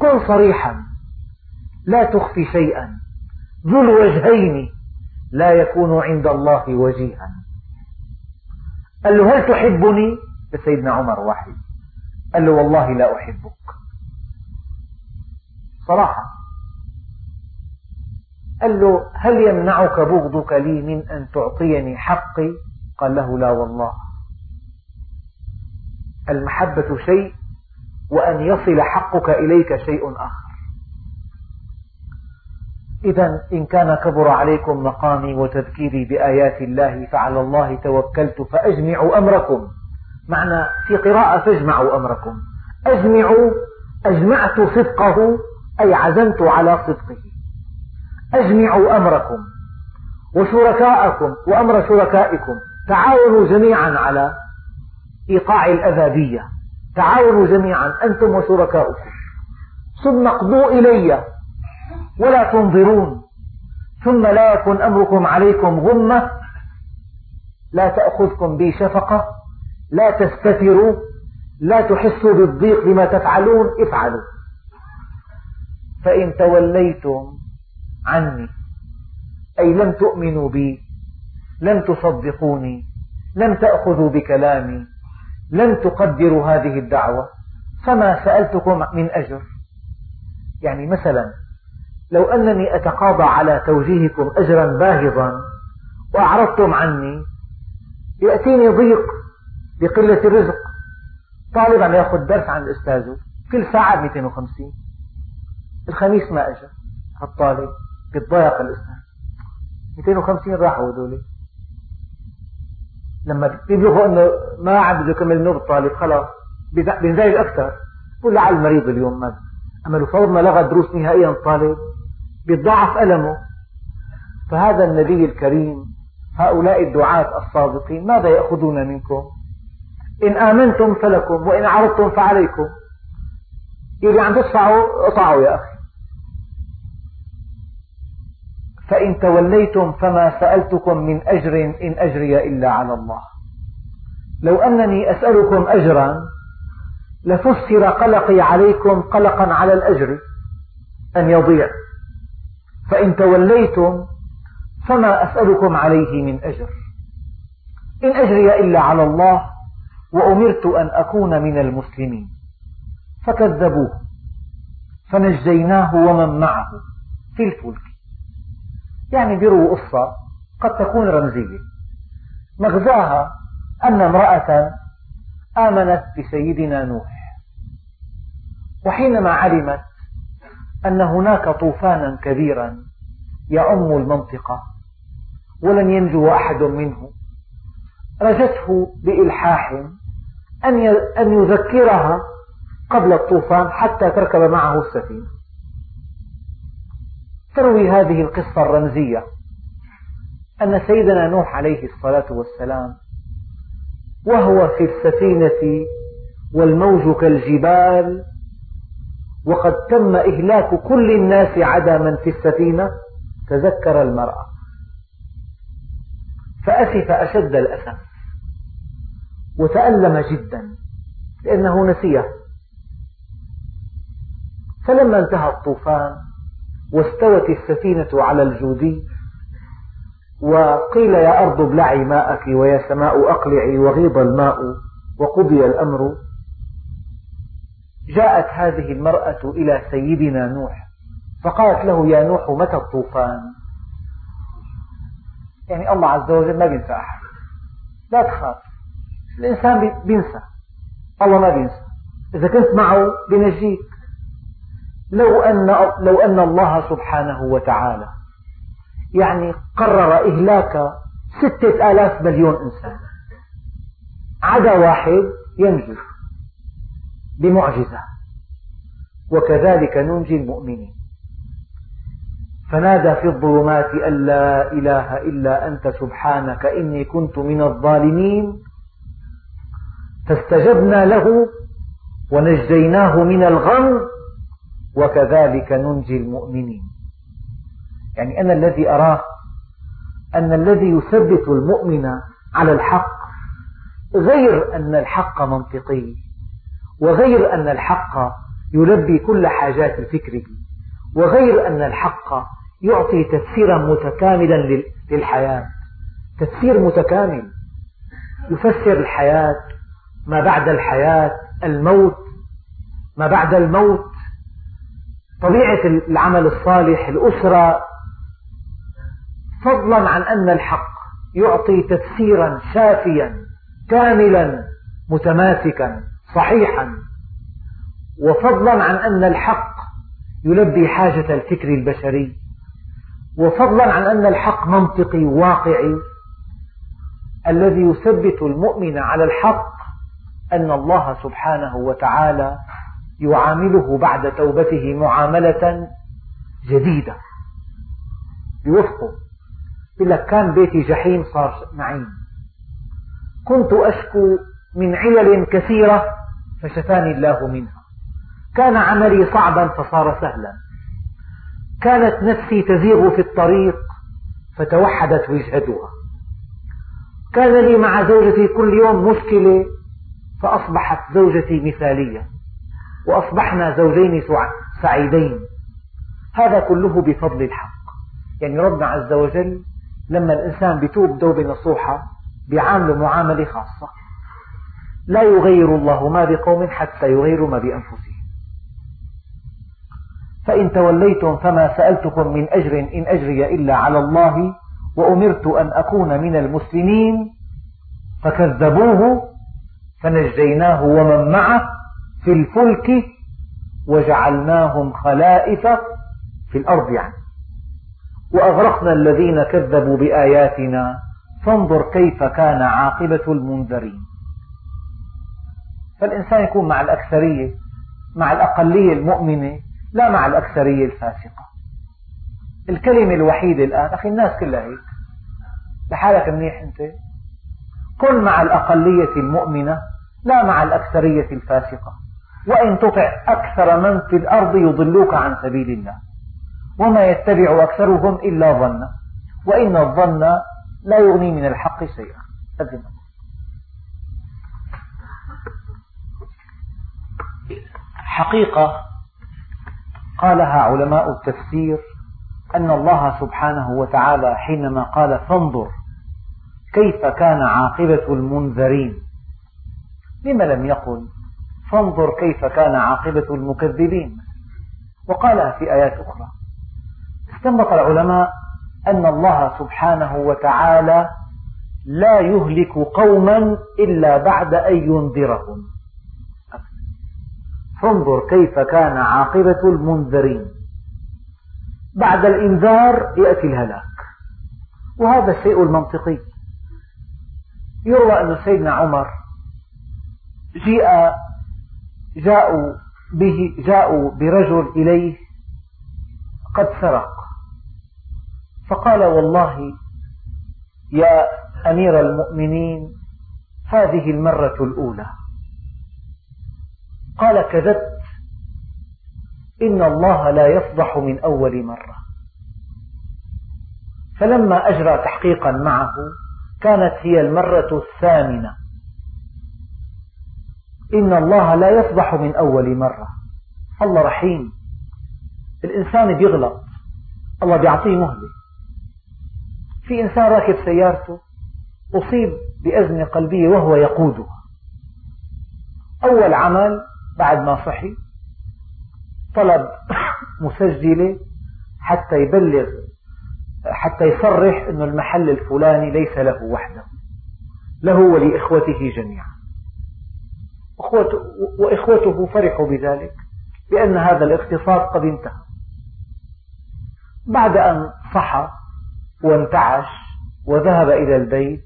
كن صريحا. لا تخفي شيئا. ذو الوجهين. لا يكون عند الله وجيها. قال له هل تحبني؟ سيدنا عمر واحد قال له والله لا أحبك. صراحة. قال له هل يمنعك بغضك لي من أن تعطيني حقي؟ قال له لا والله. المحبة شيء وأن يصل حقك إليك شيء آخر. إذا إن كان كبر عليكم مقامي وتذكيري بآيات الله فعلى الله توكلت فأجمعوا أمركم. معنى في قراءة فاجمعوا أمركم. أجمعوا أجمعت صدقه أي عزمت على صدقه. أجمعوا أمركم وشركاءكم وأمر شركائكم. تعاونوا جميعا على إيقاع الأذى بي تعاونوا جميعا أنتم وشركاؤكم. ثم اقضوا إلي ولا تنظرون. ثم لا يكن أمركم عليكم غمة. لا تأخذكم بي شفقة. لا تستتروا. لا تحسوا بالضيق بما تفعلون. افعلوا. فإن توليتم عني. أي لم تؤمنوا بي لم تصدقوني لم تأخذوا بكلامي لم تقدروا هذه الدعوة فما سألتكم من أجر. يعني مثلا لو أنني أتقاضى على توجيهكم أجرا باهظا وأعرضتم عني يأتيني ضيق بقلة الرزق. طالب عم يأخذ درس عند أستاذه كل ساعة 250 الخميس ما أجى هالطالب بيتضايق الأستاذ 250 راحوا هذول لما بيبلغوا إنه ما عم بده يكمل نور الطالب خلاص بينزعج أكثر. بقول لعل المريض اليوم مات. أما لو فور ما لغى دروس نهائيا الطالب بيتضاعف ألمه. فهذا النبي الكريم هؤلاء الدعاة الصادقين ماذا يأخذون منكم؟ إن آمنتم فلكم وإن عرضتم فعليكم. يلي عم تدفعوا اقطعوا يا أخي. فإن توليتم فما سألتكم من أجر إن أجري إلا على الله. لو أنني أسألكم أجرا لفسر قلقي عليكم قلقا على الأجر أن يضيع. فإن توليتم فما أسألكم عليه من أجر. إن أجري إلا على الله وأمرت أن أكون من المسلمين. فكذبوه فنجيناه ومن معه في الفلك. يعني بيروا قصة قد تكون رمزية. مغزاها أن امرأة آمنت بسيدنا نوح. وحينما علمت أن هناك طوفانا كبيرا يعم المنطقة ولن ينجو أحد منه رجته بإلحاح أن يذكرها قبل الطوفان حتى تركب معه السفينة. تروي هذه القصة الرمزية. أن سيدنا نوح عليه الصلاة والسلام وهو في السفينة والموج كالجبال وقد تم إهلاك كل الناس عدا من في السفينة تذكر المرأة. فأسف أشد الأسف وتألم جدا لأنه نسيه. فلما انتهى الطوفان واستوت السفينة على الجودي وقيل يا أرض ابلعي ماءك ويا سماء أقلعي وغيض الماء وقضي الأمر. جاءت هذه المرأة إلى سيدنا نوح فقالت له يا نوح متى الطوفان؟ يعني الله عز وجل ما بينسى أحد. لا تخاف الإنسان بينسى الله ما بينسى. إذا كنت معه بنجيك لو أن لو أن الله سبحانه وتعالى يعني قرر إهلاك ستة آلاف مليون إنسان. عدا واحد ينجو بمعجزة. وكذلك ننجي المؤمنين. فنادى في الظلمات أن لا إله إلا أنت سبحانك إني كنت من الظالمين. فاستجبنا له ونجيناه من الغم. وكذلك ننجي المؤمنين. يعني أنا الذي أراه أن الذي يثبت المؤمن على الحق غير أن الحق منطقي وغير أن الحق يلبي كل حاجات الفكر وغير أن الحق يعطي تفسيرا متكاملا للحياة. تفسير متكامل. يفسر الحياة ما بعد الحياة الموت ما بعد الموت طبيعة العمل الصالح الأسرة فضلا عن أن الحق يعطي تفسيرا شافيا كاملا متماسكا صحيحا. وفضلا عن أن الحق يلبي حاجة الفكر البشري. وفضلا عن أن الحق منطقي واقعي. الذي يثبت المؤمن على الحق أن الله سبحانه وتعالى يعامله بعد توبته معاملة جديدة. يوفقه. يقول لك كان بيتي جحيم صار نعيم. كنت أشكو من علل كثيرة فشفاني الله منها. كان عملي صعبا فصار سهلا. كانت نفسي تزيغ في الطريق فتوحدت وجهتها. كان لي مع زوجتي كل يوم مشكلة فأصبحت زوجتي مثالية. وأصبحنا زوجين سعيدين. هذا كله بفضل الحق. يعني ربنا عز وجل لما الإنسان بتوب توبة نصوحة بيعامله معاملة خاصة. لا يغير الله ما بقوم حتى يغيروا ما بأنفسهم. فإن توليتم فما سألتكم من أجر إن أجري إلا على الله وأمرت أن أكون من المسلمين فكذبوه فنجيناه ومن معه في الفلك وجعلناهم خلائف في الأرض يعني. وأغرقنا الذين كذبوا بآياتنا فانظر كيف كان عاقبة المنذرين. فالإنسان يكون مع الأكثرية مع الأقلية المؤمنة لا مع الأكثرية الفاسقة. الكلمة الوحيدة الآن أخي الناس كلها هيك. لحالك منيح أنت؟ كن مع الأقلية المؤمنة لا مع الأكثرية الفاسقة. وإن تطع أكثر من في الأرض يضلوك عن سبيل الله. وما يتبع أكثرهم إلا ظنا وإن الظن لا يغني من الحق شيئا. حقيقة قالها علماء التفسير أن الله سبحانه وتعالى حينما قال فانظر كيف كان عاقبة المنذرين. لم لم يقل؟ فانظر كيف كان عاقبة المكذبين. وقالها في آيات أخرى استنبط العلماء أن الله سبحانه وتعالى لا يهلك قوما إلا بعد أن ينذرهم. فانظر كيف كان عاقبة المنذرين. بعد الإنذار يأتي الهلاك وهذا الشيء المنطقي. يروى أن سيدنا عمر جيء جاءوا به جاءوا برجل إليه قد سرق. فقال والله يا أمير المؤمنين هذه المرة الأولى. قال كذبت إن الله لا يفضح من أول مرة. فلما أجرى تحقيقا معه كانت هي المرة الثامنة. إن الله لا يفضح من أول مرة. الله رحيم. الإنسان بيغلط. الله بيعطيه مهلة. في إنسان راكب سيارته أصيب بأزمة قلبية وهو يقودها. أول عمل بعد ما صحي طلب مسجلة حتى يبلغ حتى يصرح أن المحل الفلاني ليس له وحده. له ولإخوته جميعا. وإخوته فرحوا بذلك لأن هذا الاقتصاد قد انتهى. بعد أن صحى وانتعش وذهب إلى البيت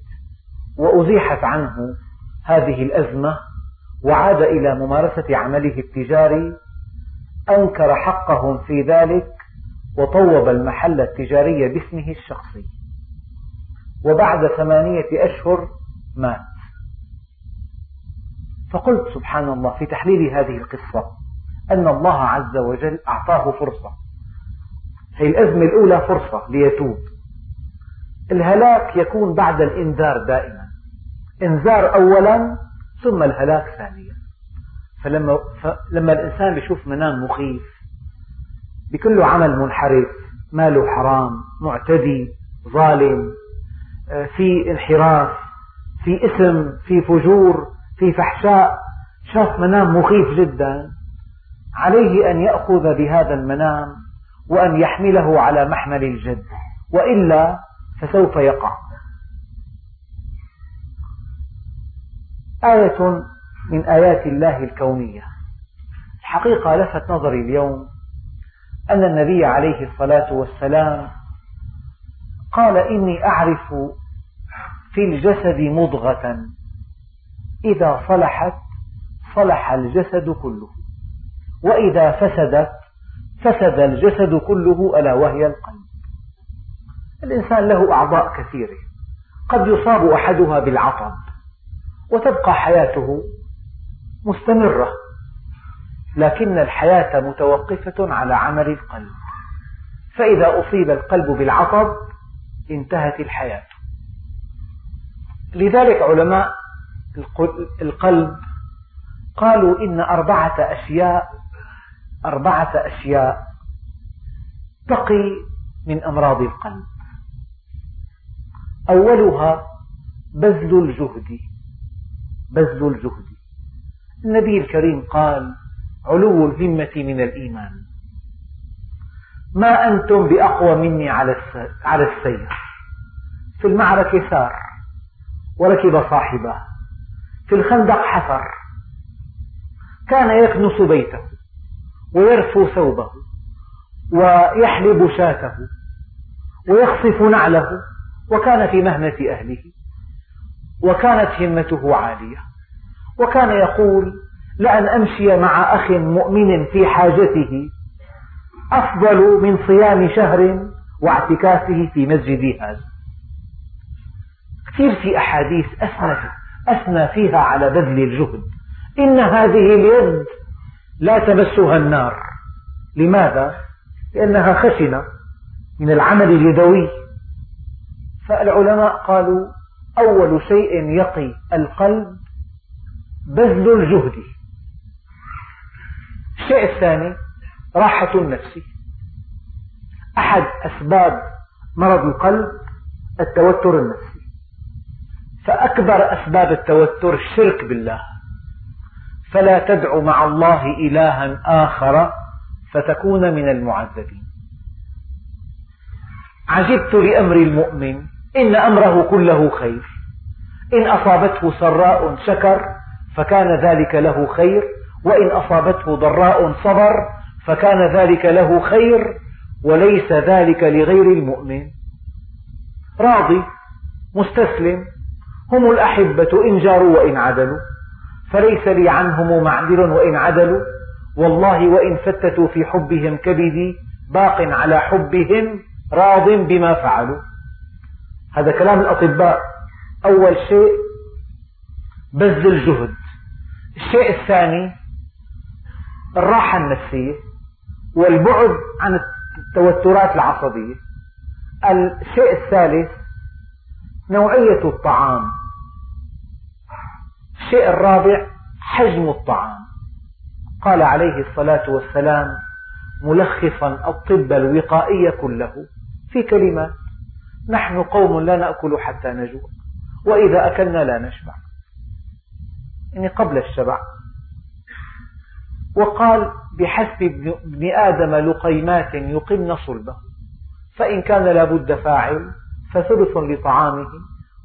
وأزيحت عنه هذه الأزمة وعاد إلى ممارسة عمله التجاري أنكر حقهم في ذلك وطوب المحل التجاري باسمه الشخصي. وبعد ثمانية أشهر مات. فقلت سبحان الله في تحليل هذه القصة أن الله عز وجل أعطاه فرصة. هي الأزمة الأولى فرصة ليتوب. الهلاك يكون بعد الإنذار دائما. إنذار أولا ثم الهلاك ثانيا. فلما, فلما الإنسان يشوف منام مخيف بكل عمل منحرف ماله حرام معتدي ظالم آه، في انحراف في إثم في فجور في فحشاء شاف منام مخيف جدا. عليه أن يأخذ بهذا المنام وأن يحمله على محمل الجد وإلا فسوف يقع. آية من آيات الله الكونية. الحقيقة لفت نظري اليوم أن النبي عليه الصلاة والسلام قال إني أعرف في الجسد مضغة. إذا صلحت صلح الجسد كله. وإذا فسدت فسد الجسد كله ألا وهي القلب. الإنسان له أعضاء كثيرة. قد يصاب أحدها بالعطب وتبقى حياته مستمرة. لكن الحياة متوقفة على عمل القلب. فإذا أصيب القلب بالعطب انتهت الحياة. لذلك علماء القلب. قالوا إن أربعة أشياء أربعة أشياء تقي من أمراض القلب. أولها بذل الجهد. بذل الجهد. النبي الكريم قال علو الهمة من الإيمان. ما أنتم بأقوى مني على السير. في المعركة سار وركب صاحبه. في الخندق حفر. كان يكنس بيته ويرفو ثوبه ويحلب شاته ويخصف نعله وكان في مهنة أهله وكانت همته عالية. وكان يقول لأن أمشي مع أخ مؤمن في حاجته أفضل من صيام شهر واعتكافه في مسجدي هذا. كثير في أحاديث أثنى, أثنى فيها على بذل الجهد. إن هذه اليد لا تمسها النار. لماذا؟ لأنها خشنة من العمل اليدوي. فالعلماء قالوا أول شيء يقي القلب بذل الجهد. الشيء الثاني راحة النفس. أحد أسباب مرض القلب التوتر النفسي. فأكبر أسباب التوتر الشرك بالله. فلا تدع مع الله إلها آخر فتكون من المعذبين. عجبت لأمر المؤمن إن أمره كله خير. إن أصابته سراء شكر فكان ذلك له خير. وإن أصابته ضراء صبر فكان ذلك له خير. وليس ذلك لغير المؤمن. راضي مستسلم هم الأحبة إن جاروا وإن عدلوا. فليس لي عنهم معذر وإن عدلوا. والله وإن فتتوا في حبهم كبدي باق على حبهم راض بما فعلوا. هذا كلام الأطباء. أول شيء بذل الجهد. الشيء الثاني الراحة النفسية والبعد عن التوترات العصبية. الشيء الثالث نوعية الطعام. الشيء الرابع حجم الطعام. قال عليه الصلاة والسلام ملخصا الطب الوقائي كله في كلمات نحن قوم لا نأكل حتى نجوع وإذا أكلنا لا نشبع. يعني قبل الشبع. وقال بحسب ابن آدم لقيمات يقمن صلبه فإن كان لا بد فاعل فثلث لطعامه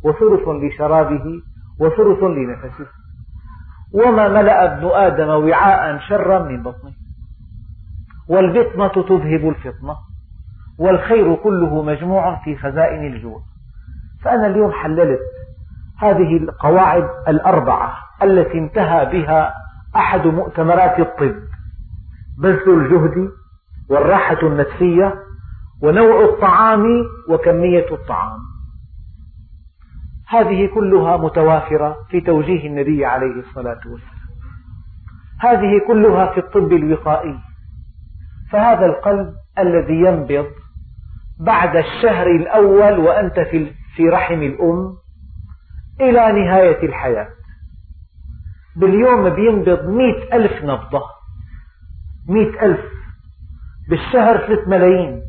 وثلث لشرابه وثلث لنفسه وما ملأ ابن آدم وعاء شرا من بطنه. والبطنة تذهب الفطنة والخير كله مجموع في خزائن الجوع. فأنا اليوم حللت هذه القواعد الأربعة التي انتهى بها أحد مؤتمرات الطب بذل الجهد والراحة النفسية ونوع الطعام وكمية الطعام. هذه كلها متوافرة في توجيه النبي عليه الصلاة والسلام. هذه كلها في الطب الوقائي. فهذا القلب الذي ينبض بعد الشهر الأول وأنت في رحم الأم إلى نهاية الحياة. باليوم بينبض مئة ألف نبضة. مئة ألف. بالشهر ثلاث ملايين.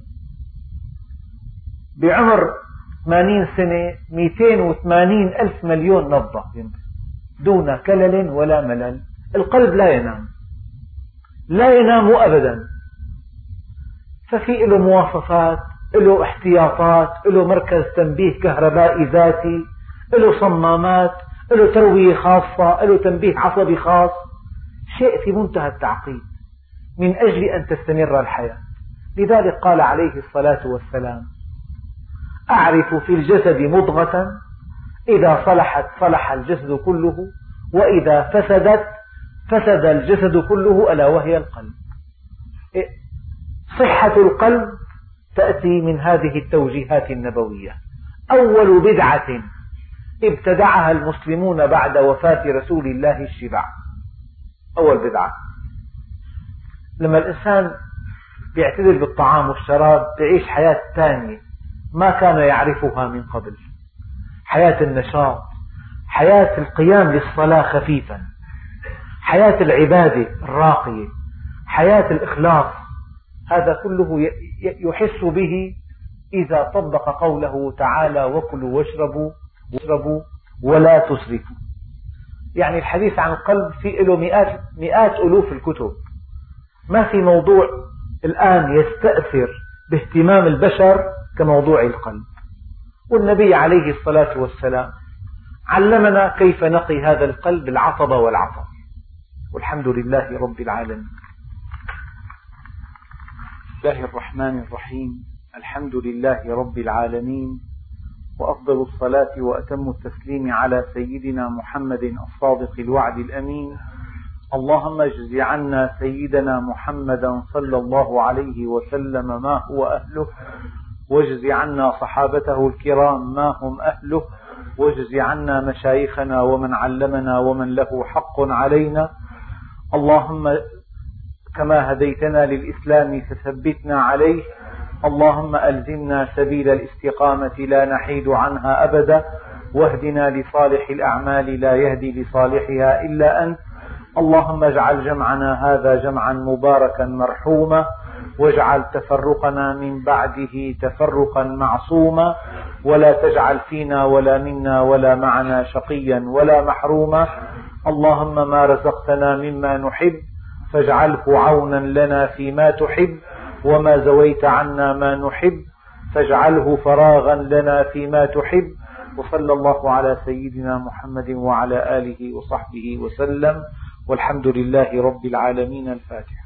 بعمر 80 سنة 280 ألف مليون نبضة. دون كلل ولا ملل. القلب لا ينام. لا ينام أبدا. ففي له مواصفات له احتياطات له مركز تنبيه كهربائي ذاتي له صمامات له تروية خاصة له تنبيه عصبي خاص. شيء في منتهى التعقيد. من أجل أن تستمر الحياة. لذلك قال عليه الصلاة والسلام أعرف في الجسد مضغة إذا صلحت صلح الجسد كله وإذا فسدت فسد الجسد كله ألا وهي القلب. صحة القلب تأتي من هذه التوجيهات النبوية. أول بدعة ابتدعها المسلمون بعد وفاة رسول الله الشبع. أول بدعة. لما الإنسان يعتدل بالطعام والشراب يعيش حياة ثانية ما كان يعرفها من قبل. حياة النشاط حياة القيام للصلاة خفيفا حياة العبادة الراقية حياة الإخلاص هذا كله يحس به إذا طبق قوله تعالى وكلوا واشربوا واشربوا ولا تسرفوا. يعني الحديث عن القلب في له مئات, مئات ألوف الكتب. ما في موضوع الآن يستأثر باهتمام البشر كموضوع القلب. والنبي عليه الصلاة والسلام علمنا كيف نقي هذا القلب العطب والعطب. والحمد لله رب العالمين. الله الرحمن الرحيم. الحمد لله رب العالمين. وأفضل الصلاة وأتم التسليم على سيدنا محمد الصادق الوعد الأمين. اللهم اجز عنا سيدنا محمدا صلى الله عليه وسلم ما هو أهله. واجز عنا صحابته الكرام ما هم أهله؟ واجز عنا مشايخنا ومن علمنا ومن له حق علينا. اللهم كما هديتنا للإسلام فثبتنا عليه. اللهم ألزمنا سبيل الاستقامة لا نحيد عنها أبدا. واهدنا لصالح الأعمال لا يهدي لصالحها إلا أنت. اللهم اجعل جمعنا هذا جمعا مباركا مرحوما. واجعل تفرقنا من بعده تفرقا معصوما ولا تجعل فينا ولا منا ولا معنا شقيا ولا محروما. اللهم ما رزقتنا مما نحب فاجعله عونا لنا فيما تحب وما زويت عنا ما نحب فاجعله فراغا لنا فيما تحب. وصلى الله على سيدنا محمد وعلى آله وصحبه وسلم والحمد لله رب العالمين. الفاتح